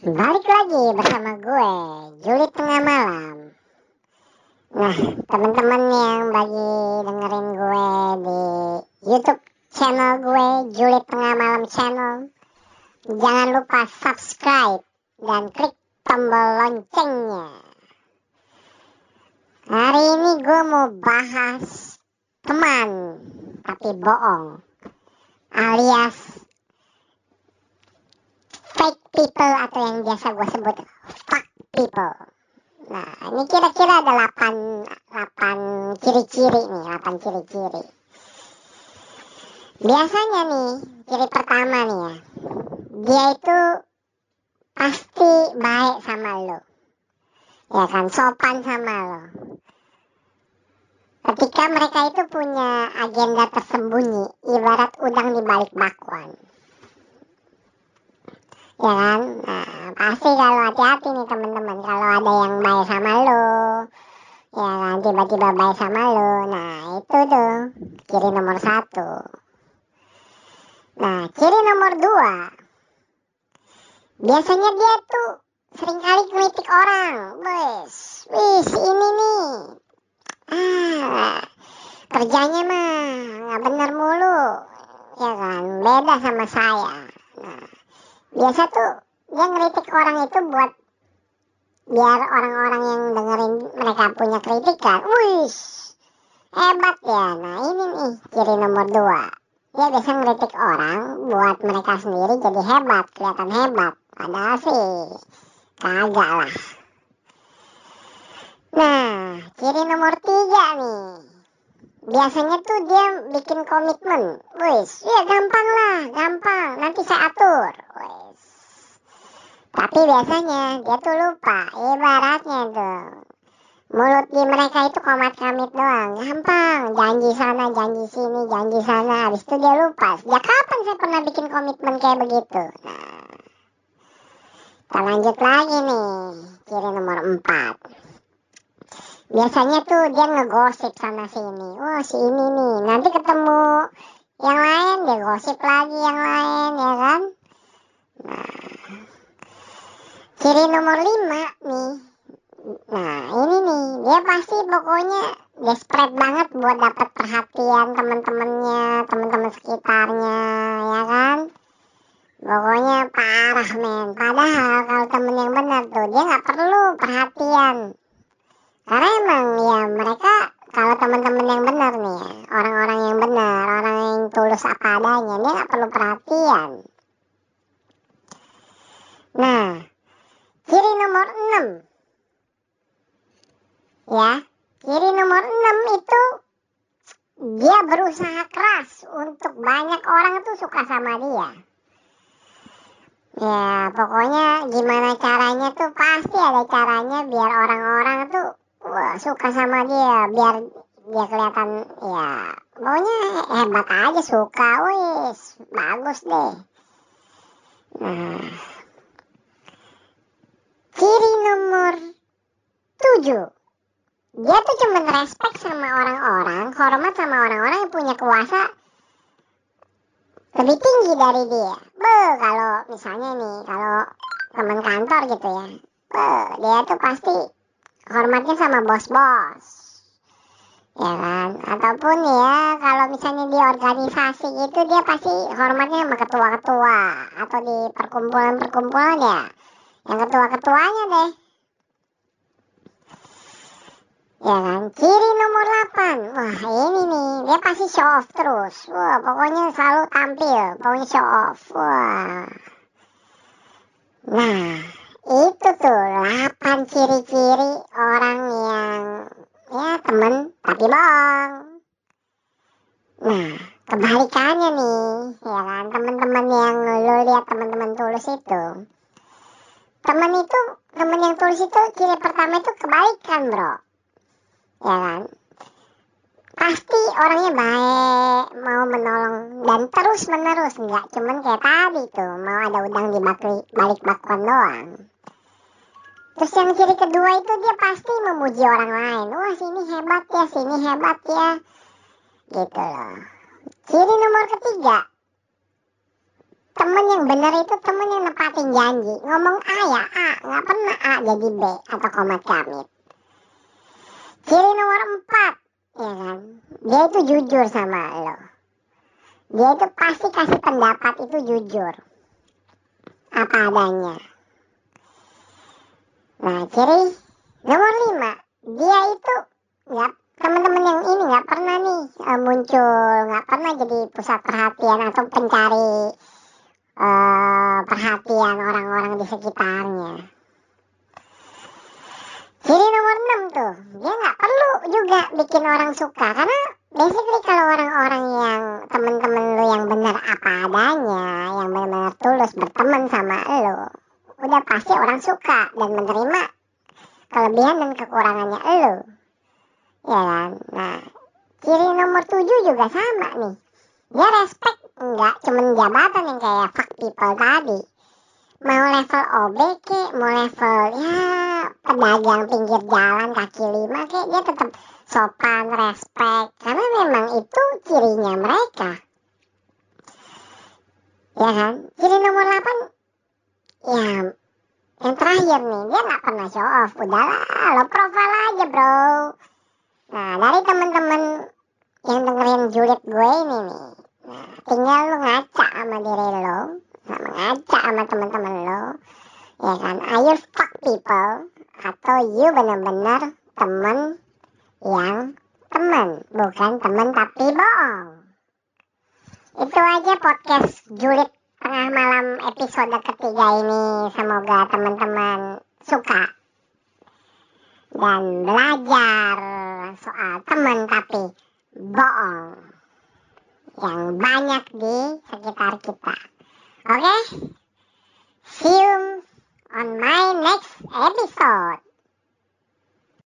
Balik lagi bersama gue, Juli Tengah Malam. Nah, teman-teman yang bagi dengerin gue di YouTube channel gue, Juli Tengah Malam channel, jangan lupa subscribe dan klik tombol loncengnya. Hari ini gue mau bahas teman, tapi bohong, alias people atau yang biasa gue sebut fuck people. Nah, ini kira-kira ada 8, 8 ciri-ciri nih, 8 ciri-ciri. Biasanya nih, ciri pertama nih ya, dia itu pasti baik sama lo. Ya kan, sopan sama lo. Ketika mereka itu punya agenda tersembunyi, ibarat udang di balik bakwan ya kan? Nah pasti kalau hati-hati nih teman-teman kalau ada yang baik sama lo ya kan? Tiba-tiba baik sama lo nah itu tuh ciri nomor satu. Nah ciri nomor dua biasanya dia tuh sering kali kritik orang. Wes wis ini nih. Ah kerjanya mah nggak bener mulu. Ya kan? Beda sama saya biasa tuh dia ngeritik orang itu buat biar orang-orang yang dengerin mereka punya kritikan, wih hebat ya. Nah ini nih ciri nomor dua. Dia biasa ngeritik orang buat mereka sendiri jadi hebat, kelihatan hebat. Padahal sih kagak lah. Nah, ciri nomor tiga nih. Biasanya tuh dia bikin komitmen. Wis, ya gampang lah, gampang. Nanti saya atur. Tapi biasanya dia tuh lupa. Ibaratnya tuh. Mulut di mereka itu komat kamit doang. Gampang. Janji sana, janji sini, janji sana. Habis itu dia lupa. Sejak kapan saya pernah bikin komitmen kayak begitu? Nah. Kita lanjut lagi nih. Ciri nomor empat biasanya tuh dia ngegosip sana sini wah si ini nih nanti ketemu yang lain dia gosip lagi yang lain ya kan nah ciri nomor lima nih. Nah ini nih. Dia pasti pokoknya desperate banget buat dapat perhatian teman-temannya teman-teman sekitarnya ya kan? Pokoknya parah men. Padahal kalau temen yang benar tuh dia nggak perlu perhatian. Karena emang ya mereka kalau teman-teman yang benar nih ya, orang-orang yang benar, orang yang tulus apa adanya, dia nggak perlu perhatian. Nah, ciri nomor 6. Ya, ciri nomor 6 itu dia berusaha keras untuk banyak orang tuh suka sama dia. Ya, pokoknya gimana caranya tuh pasti ada caranya biar orang-orang tuh wah suka sama dia biar dia kelihatan ya pokoknya hebat aja suka wis bagus deh nah ciri nomor tujuh dia tuh cuma respect sama orang-orang hormat sama orang-orang yang punya kuasa lebih tinggi dari dia. Be kalau misalnya nih kalau teman kantor gitu ya. Be dia tuh pasti hormatnya sama bos-bos. Ya kan? Ataupun ya kalau misalnya di organisasi itu dia pasti hormatnya sama ketua-ketua atau di perkumpulan-perkumpulan ya. Yang ketua-ketuanya deh ya kan ciri nomor 8 wah ini nih. Dia pasti show off terus. Wah pokoknya selalu tampil. Pokoknya show off. Wah. Nah itu tuh 8 ciri-ciri orang yang ya temen tapi bohong. Nah kebalikannya nih. Ya kan teman-teman yang lo lihat teman-teman tulus itu. Teman itu teman yang tulus itu ciri pertama itu kebaikan bro ya kan? Pasti orangnya baik mau menolong dan terus menerus nggak cuman kayak tadi tuh mau ada udang di balik, bakwan doang. Terus yang ciri kedua itu dia pasti memuji orang lain. Wah sini hebat ya sini hebat ya. Gitu loh. Ciri nomor ketiga temen yang benar itu temen yang nepatin janji. Ngomong A ya A nggak pernah A jadi B atau komat kamit ciri nomor empat. Ya kan? Dia itu jujur sama lo. Dia itu pasti kasih pendapat itu jujur. Apa adanya. Nah ciri nomor lima. Dia itu nggak teman-teman yang ini nggak pernah nih uh, muncul nggak pernah jadi pusat perhatian atau pencari uh, perhatian orang-orang di sekitarnya ciri nomor 6 tuh dia nggak perlu juga bikin orang suka? Karena basically kalau orang-orang yang teman-teman lu yang benar apa adanya yang benar-benar tulus berteman sama lu udah pasti orang suka dan menerima kelebihan dan kekurangannya lu. Ya kan? Nah ciri nomor tujuh juga sama nih. Dia respect enggak cuman jabatan yang kayak fuck people tadi. Mau level OB mau level ya pedagang pinggir jalan kaki lima ke dia tetap sopan respect. Karena memang itu cirinya mereka. Ya kan? Ciri nomor 8 ya yang terakhir nih dia nggak pernah show off. Udahlah lo profile aja bro. Nah, dari teman-teman yang dengerin julid gue ini nih, nah, tinggal lu ngaca sama diri lo, sama ngaca sama teman-teman lo, ya kan? Are you fuck people? Atau you benar-benar temen yang temen, bukan temen tapi bohong. Itu aja podcast julid tengah malam episode ketiga ini. Semoga teman-teman suka dan belajar soal teman tapi bohong yang banyak di sekitar kita. Oke? Okay? See you on my next episode.